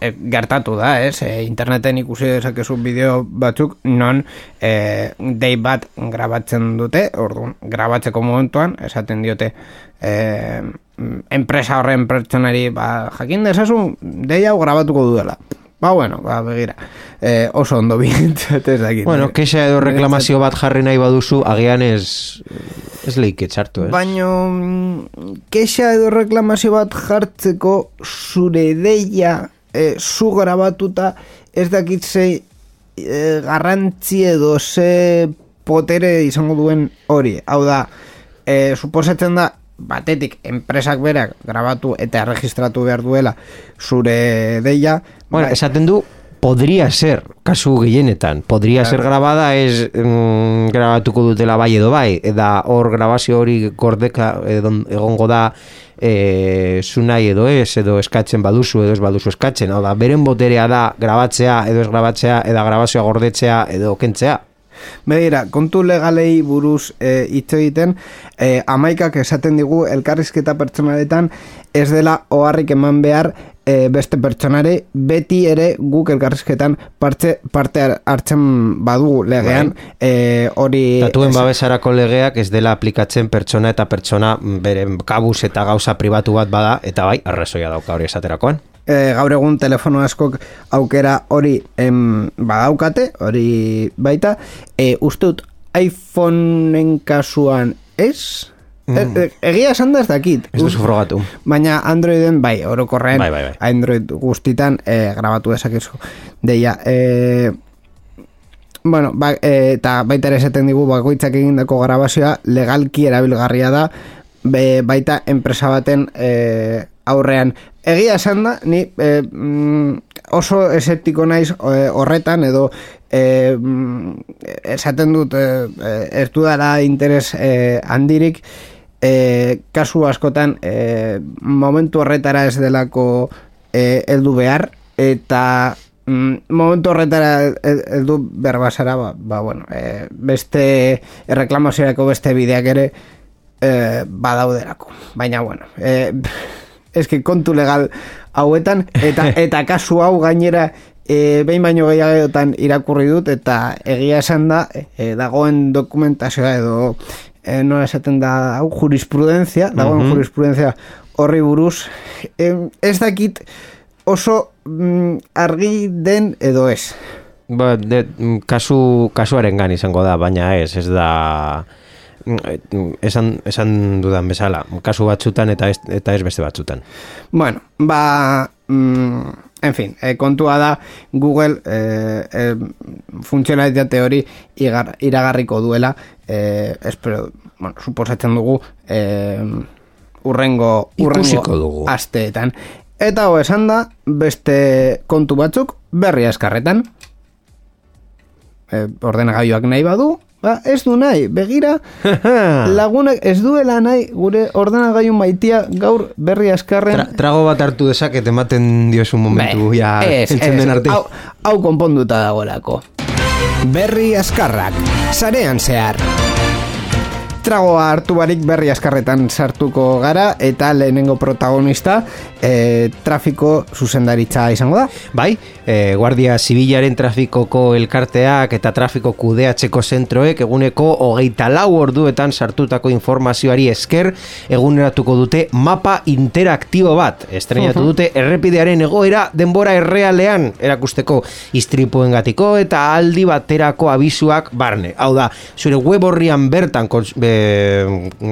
e, gertatu da, ez? E, interneten ikusi dezakezu bideo batzuk non e, dei bat grabatzen dute, orduan, grabatzeko momentuan, esaten diote e, enpresa horren pertsonari, ba, jakin dezazu, dei hau grabatuko duela. Ba, bueno, ba, begira. Eh, oso ondo bintzat ez dakit. Bueno, kexa edo reklamazio bat jarri nahi baduzu, agian ez, ez leik etxartu, ez? Baina, kexa edo reklamazio bat jartzeko zure deia eh, zu grabatuta ez dakit ze eh, garrantzi edo ze potere izango duen hori. Hau da, eh, suposatzen da, batetik enpresak berak grabatu eta registratu behar duela zure deia. Bueno, bai. esaten du, podría ser, kasu gehienetan, podría ser grabada ez mm, grabatuko dutela bai edo bai, eta hor grabazio hori gordeka egongo da e, zunai edo ez, edo eskatzen baduzu edo ez baduzu eskatzen, hau da, beren boterea da grabatzea edo ez grabatzea, edo grabazioa gordetzea edo kentzea. Begira, kontu legalei buruz e, hitz egiten, e, amaikak esaten digu elkarrizketa pertsonaletan ez dela oharrik eman behar e, beste pertsonare beti ere guk elkarrizketan parte, parte hartzen badu legean bai. e, hori... Tatuen babesarako legeak ez dela aplikatzen pertsona eta pertsona beren kabuz eta gauza pribatu bat bada eta bai, arrezoia dauka hori esaterakoan e, gaur egun telefono askok aukera hori em, badaukate, hori baita, e, usteut iPhoneen kasuan ez? Mm. E, e, egia esan da ez dakit. Ez duzu frogatu. Baina Androiden, bai, orokorren, bai, bai, bai. Android guztitan e, grabatu dezakezu. Deia, e, bueno, ba, e, eta baita ere esaten digu bakoitzak egindako grabazioa legalki erabilgarria da, be, baita enpresa baten e, aurrean egia esan da, ni e, oso eseptiko naiz e, horretan edo e, esaten dut e, ez dudara interes e, handirik. E, kasu askotan e, momentu horretara ez delako e, eldu behar eta mm, momentu horretara eldu behar basara ba, ba, bueno, e, beste erreklamaziorako beste bideak ere e, badauderako baina bueno e, eske kontu legal hauetan eta eta kasu hau gainera e, behin baino gehiagotan irakurri dut eta egia esan da e, dagoen dokumentazioa edo e, nola esaten da hau jurisprudentzia dagoen jurisprudentzia horri buruz e, ez dakit oso mm, argi den edo ez. Ba, de, kasu, kasuaren gan izango da baina ez ez da esan, esan dudan bezala, kasu batzutan eta ez, eta ez beste batzutan. Bueno, ba, mm, en fin, e, kontua da Google e, e, funtzionalitate hori igar, iragarriko duela, e, espero, bueno, suposatzen dugu, e, urrengo, urrengo dugu. asteetan. Eta ho esan da, beste kontu batzuk berria eskarretan. E, ordenagailuak nahi badu, Ba, ez du nahi, begira lagunak ez duela nahi gure ordenagailu maitia gaur berri askarren Tra, trago bat hartu dezaket ematen diosu momentu Be, ja, ez, ez, arte. Hau, hau konponduta dagoelako. Berri askarrak, sarean zehar tragoa hartu barik berri askarretan sartuko gara eta lehenengo protagonista e, trafiko zuzendaritza izango da. Bai, e, Guardia Zibilaren trafikoko elkarteak eta trafiko kudeatzeko zentroek eguneko hogeita lau orduetan sartutako informazioari esker eguneratuko dute mapa interaktibo bat. Estrenatu dute errepidearen egoera denbora errealean erakusteko istripuen gatiko eta aldi baterako abizuak barne. Hau da, zure web horrian bertan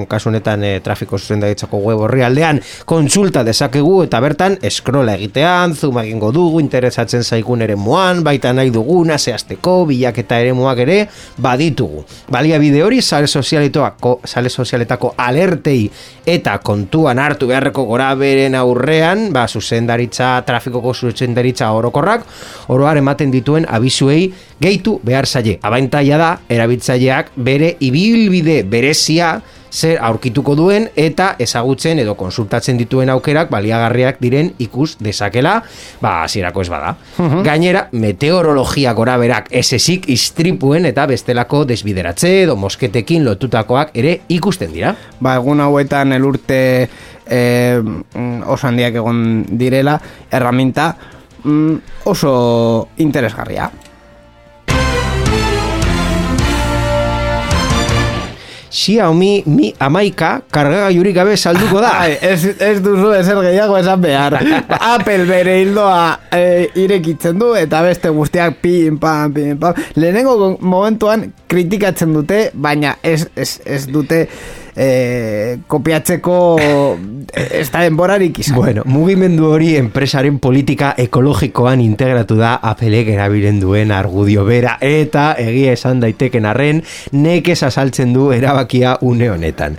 kasu honetan e, trafiko zuzendaritzako web horri aldean kontsulta dezakegu eta bertan eskrola egitean, zoom egingo dugu interesatzen zaigun ere moan, baita nahi duguna zehazteko, bilaketa ere moak ere baditugu. Balia bide hori sozialetako, sale sozialetako alertei eta kontuan hartu beharreko gora beren aurrean, ba, zuzendaritza, trafikoko zuzendaritza orokorrak, oroar ematen dituen abizuei gehitu behar zaie. Abaintaia da, erabiltzaileak bere ibilbide berezia zer aurkituko duen eta ezagutzen edo konsultatzen dituen aukerak baliagarriak diren ikus dezakela, ba, hasierako ez bada. Mhm. Gainera, meteorologia gora berak esesik istripuen eta bestelako desbideratze edo mosketekin lotutakoak ere ikusten dira. Ba, egun hauetan elurte e, oso handiak egon direla, erraminta mm, oso interesgarria. Xiaomi Mi Amaika kargagailurik gabe salduko da. Ai, ez, ez duzu ezer gehiago esan behar. Apple bere hildoa e, irekitzen du eta beste guztiak pin, pan, pin, pan. Lehenengo momentuan kritikatzen dute, baina ez, ez, ez dute e, kopiatzeko ez da denborarik izan. Bueno, mugimendu hori enpresaren politika ekologikoan integratu da apelek erabilen duen argudio bera eta egia esan daiteken arren nekez azaltzen du erabakia une honetan.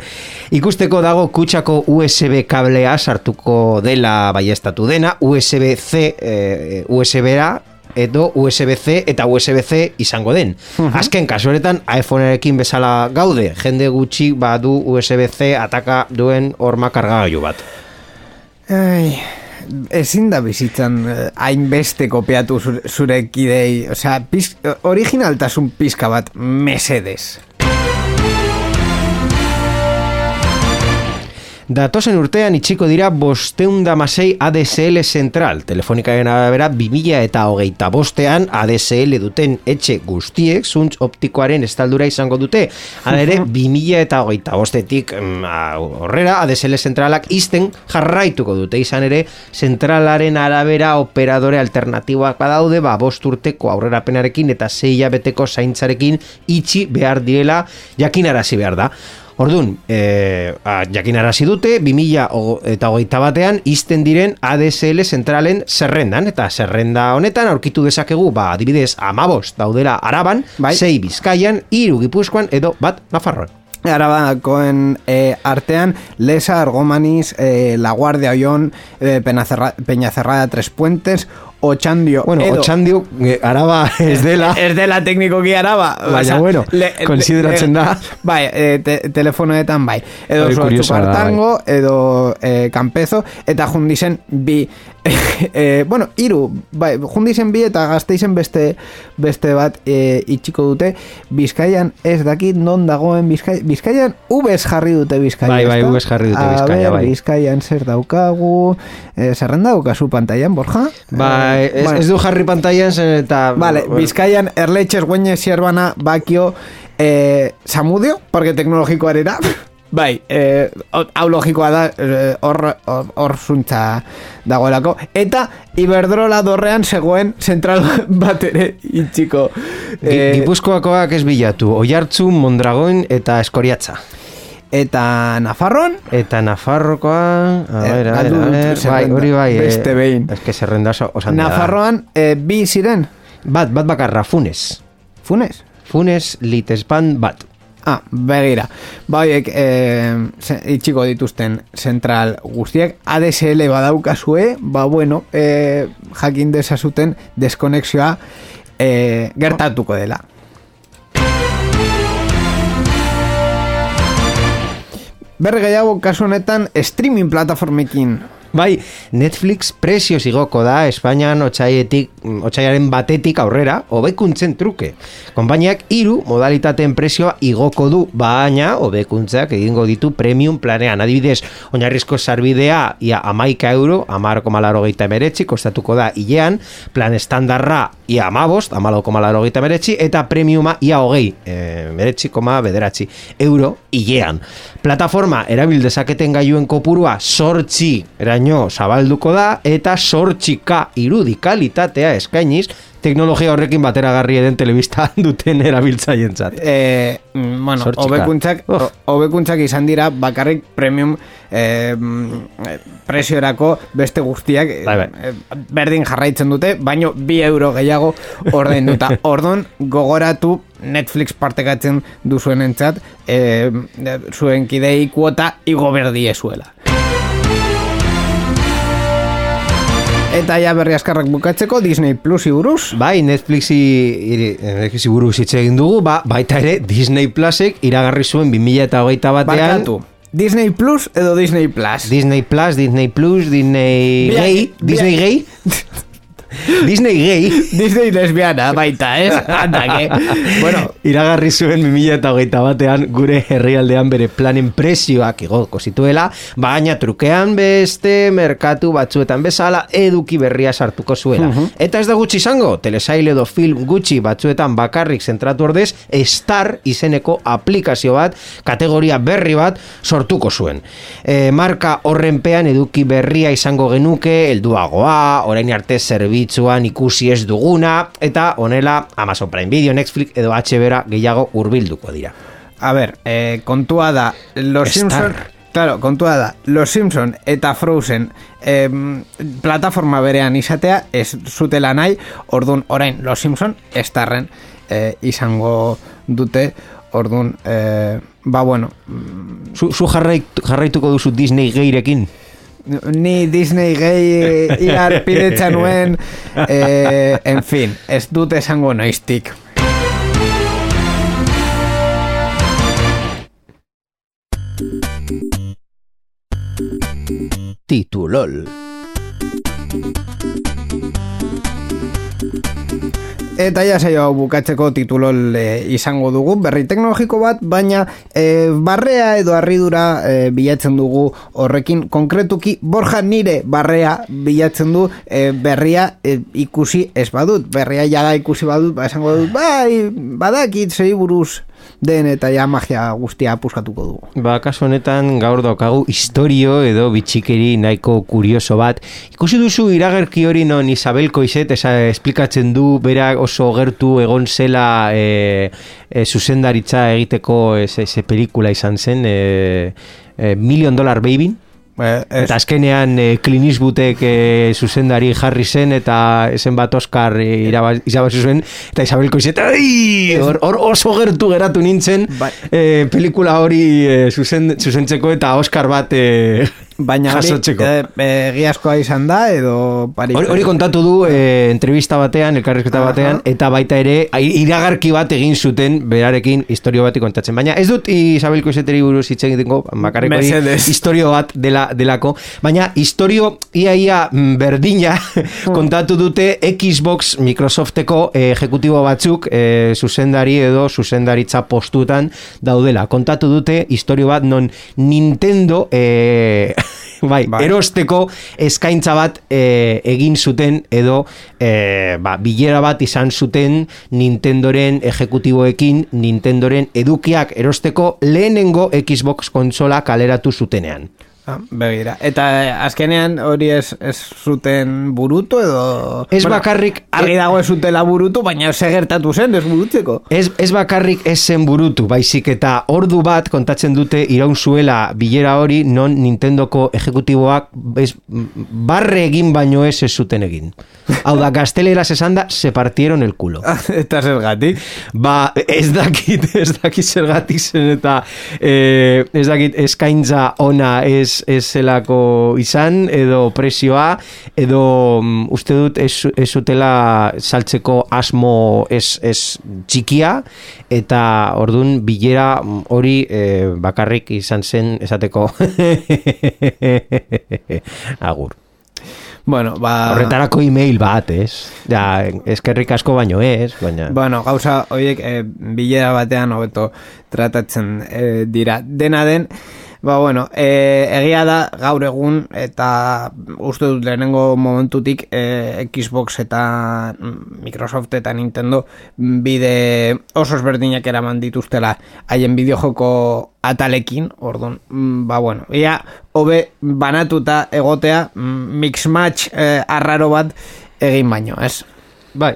Ikusteko dago kutsako USB kablea sartuko dela baiestatu dena, USB-C, eh, USB-a, edo USB-C eta USB-C izango den. Uh Azken kasuaretan iPhonearekin bezala gaude, jende gutxi badu USB-C ataka duen horma kargagailu bat. Ai, ezin da bizitzan eh, hainbeste kopiatu zure, zure kidei, osea, originaltasun pizka bat mesedes. Datosen urtean itxiko dira bosteunda masei ADSL Central. Telefonikaren arabera 2000 eta hogeita bostean ADSL duten etxe guztiek zuntz optikoaren estaldura izango dute. Hala ere, 2000 eta hogeita bostetik mm, horrera ADSL Centralak izten jarraituko dute. Izan ere, zentralaren arabera operadore alternatiboak badaude, ba, bost urteko aurrera eta zeia beteko zaintzarekin itxi behar direla jakinarazi behar da. Orduan, e, a, jakin arazi dute, 2000 eta hogeita batean, izten diren ADSL zentralen zerrendan, eta zerrenda honetan aurkitu dezakegu, ba, adibidez, amabos daudela araban, bai. zei bizkaian, iru gipuzkoan, edo bat nafarroan. Arabakoen e, artean, Lesa, Argomaniz, e, La Guardia Oion, e, Peñacerrada, Tres Puentes, Ochandio. Bueno, edo, Ochandio, eh, araba ez dela. Ez dela teknikoki araba. Baina, bueno, konsideratzen da. Bai, e, te, telefonoetan bai. Edo bai, tango, bai. edo e, kampezo, eta jundizen bi e, bueno, iru, bai, jundizen bi eta gazteizen beste beste bat e, itxiko dute. Bizkaian ez dakit non dagoen Bizkaian, Bizkaian ubez jarri dute Bizkaian Bai, bai, ubez jarri dute Bizkaian bai. Bizkaian zer daukagu? E, zerren daukazu pantaian, Borja? Bai, ez, ez du jarri pantaian zen eta Vale, Bizkaian erletxez guene zierbana bakio eh, Samudio, porque teknologiko arera Bai, eh, hau logikoa da eh, hor hor zuntza dagoelako. Eta Iberdrola dorrean zegoen zentral bat ere itxiko. Eh, Gipuzkoakoak ez bilatu. Oiartzu, Mondragoin eta Eskoriatza Eta Nafarroan? Eta Nafarrokoa A ver, a ver, a ver. Bai, hori bai Beste behin. Ez que zerrendazo Nafarroan eh, bi ziren? Bat, bat bakarra, Funes. Funes? Funes, Litespan, bat Ah, begira. Baiek, eh, itxiko dituzten zentral guztiek, ADSL badaukazue, ba bueno, eh, jakin desazuten deskonexioa eh, gertatuko dela. Berre gehiago kasu honetan streaming plataformekin Bai, Netflix prezioz igoko da Espainian otxaietik, otxaiaren batetik aurrera, hobekuntzen truke. Konpainiak hiru modalitateen prezioa igoko du, baina hobekuntzak egingo ditu premium planean. Adibidez, oinarrizko sarbidea ia amaika euro, amarko malaro geita emeretzi, kostatuko da hilean, plan estandarra ia amabost, amaloko malaro geita emeretzi, eta premiuma ia hogei, e, meretzi koma bederatzi, euro hilean. Plataforma erabildezaketen gailuen kopurua sortzi, era baino zabalduko da eta sortxika irudikalitatea eskainiz teknologia horrekin bateragarri eden telebista duten erabiltzaien zat. E, bueno, obekuntzak, obekuntzak izan dira bakarrik premium e, presiorako beste guztiak bai, bai. Eh, berdin jarraitzen dute, baino bi euro gehiago orden duta. Ordon gogoratu Netflix partekatzen duzuen entzat e, zuen kidei kuota igo berdie Eta ja berri askarrak bukatzeko Disney Plus buruz. Bai, Netflixi, Netflixi buruz hitz egin dugu, ba, baita ere Disney Plusek iragarri zuen 2008 batean. Barkatu. Disney Plus edo Disney Plus? Disney Plus, Disney Plus, Disney Gay, Disney Gay. Disney gay. Disney lesbiana, baita, ez? Andake. bueno. Iragarri zuen 2008 batean gure herrialdean bere planen presioak igoko zituela, baina trukean beste merkatu batzuetan bezala eduki berria sartuko zuela. Eta ez da gutxi izango, telesail edo film gutxi batzuetan bakarrik zentratu ordez, Star izeneko aplikazio bat, kategoria berri bat sortuko zuen. E, marka horrenpean eduki berria izango genuke, helduagoa, orain arte zerbi zerbitzuan ikusi ez duguna eta honela Amazon Prime Video, Netflix edo HBO gehiago hurbilduko dira. A ber, eh, kontua da Los Simpson Claro, kontua da, Los Simpson eta Frozen eh, plataforma berean izatea ez zutela nahi, ordun orain Los Simpson estarren eh, izango dute, ordun eh, ba bueno. Zu, zu jarraituko duzu Disney geirekin? Ni Disney gay iar pidetza nuen. Eh, en fin, ez dut esango noiztik. Titulol Eta ja saio hau bukatzeko titulol e, izango dugu, berri teknologiko bat, baina e, barrea edo harridura e, bilatzen dugu horrekin, konkretuki borja nire barrea bilatzen du e, berria e, ikusi ez badut, berria jaga ikusi badut, ba, esango dut, bai, badakit, zei buruz, den eta ja magia guztia puskatuko dugu. Ba, kasu honetan gaur daukagu historio edo bitxikeri nahiko kurioso bat. Ikusi duzu iragerki hori non Isabel Koizet esa, esplikatzen du bera oso gertu egon zela e, e, zuzendaritza egiteko ese pelikula izan zen e, e, Million Dollar Baby Eh, eta azkenean e, e, zuzendari jarri zen eta esen bat Oscar e, irabazi zuen. Eta Isabel Koizet hor, hor oso gertu geratu nintzen bai. pelikula hori e, zuzen, zuzentzeko eta Oscar bat e, Baina jasotzeko. egiazkoa izan da edo Hori kontatu du e, entrevista batean, elkarrizketa batean eta baita ere iragarki bat egin zuten berarekin historio bat kontatzen. Baina ez dut Isabel Koizeteri buruz hitz egiteko bakarreko historio bat dela, delako. Baina historio iaia mm, berdina kontatu dute Xbox Microsofteko e, ejecutibo batzuk e, zuzendari edo zuzendaritza postutan daudela. Kontatu dute historio bat non Nintendo e, bai, bai, erosteko eskaintza bat e, egin zuten edo e, ba, bilera bat izan zuten Nintendoren ejecutiboekin Nintendoren edukiak erosteko lehenengo Xbox konsola kaleratu zutenean. Ah, begira. Eta eh, azkenean hori ez, ez zuten burutu edo... Ez bakarrik... Arri dago ez zutela burutu, baina ez gertatu zen, ez burutzeko. Ez, ez bakarrik ez zen burutu, baizik eta ordu bat kontatzen dute iraun zuela bilera hori non Nintendoko ejecutiboak ez, barre egin baino ez ez zuten egin. Hau da, gaztelera esan da, se partieron el culo. eta zergatik? Ba, ez dakit, ez dakit zergatik zen eta eh, ez dakit eskaintza ona ez ez zelako izan edo presioa edo um, uste dut ez, ez utela saltzeko asmo ez, ez txikia eta ordun bilera hori eh, bakarrik izan zen esateko agur Bueno, ba... Horretarako email bat, ez? Ja, eskerrik asko baino ez, baina... Bueno, gauza, horiek, e, bilera batean hobeto tratatzen e, dira. Dena den, Ba, bueno, e, egia da gaur egun eta uste dut lehenengo momentutik e, Xbox eta Microsoft eta Nintendo bide oso ezberdinak eraman dituztela haien bideojoko atalekin, orduan, mm, ba, bueno, ia, hobe banatuta egotea mix match e, arraro bat egin baino, ez? Bai.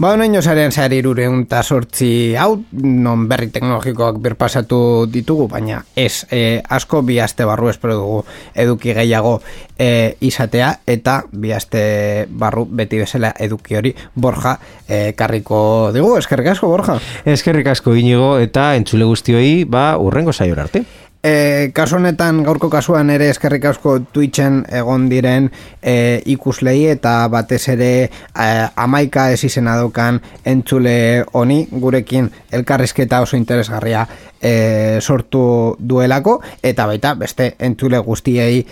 Ba, noin zarean zehar irure unta sortzi hau, non berri teknologikoak birpasatu ditugu, baina ez, e, asko bi aste barru espero dugu eduki gehiago e, izatea, eta bi aste barru beti bezala eduki hori Borja e, karriko digu, eskerrik asko Borja. Eskerrik asko inigo, eta entzule guztioi, ba, urrengo saior arte. E, kasu honetan gaurko kasuan ere eskerrik asko Twitchen egon diren e, ikuslei eta batez ere e, amaika ez izena daukan entzule honi gurekin elkarrizketa oso interesgarria e, sortu duelako eta baita beste entzule guztiei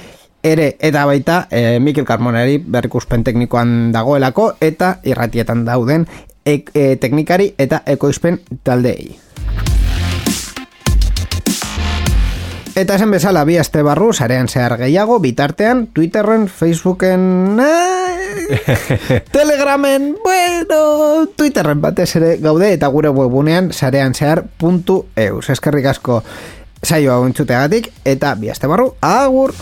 ere eta baita e, Mikel Carmoneri berrikuspen teknikoan dagoelako eta irratietan dauden e, e, teknikari eta ekoizpen taldei. Eta esan bezala bi aste barru, sarean zehar gehiago, bitartean, Twitterren, Facebooken, Telegramen, bueno, Twitterren batez ere gaude, eta gure webunean sarean zehar puntu eus. Eskerrik asko saio hau entzuteagatik, eta bi aste barru, agur!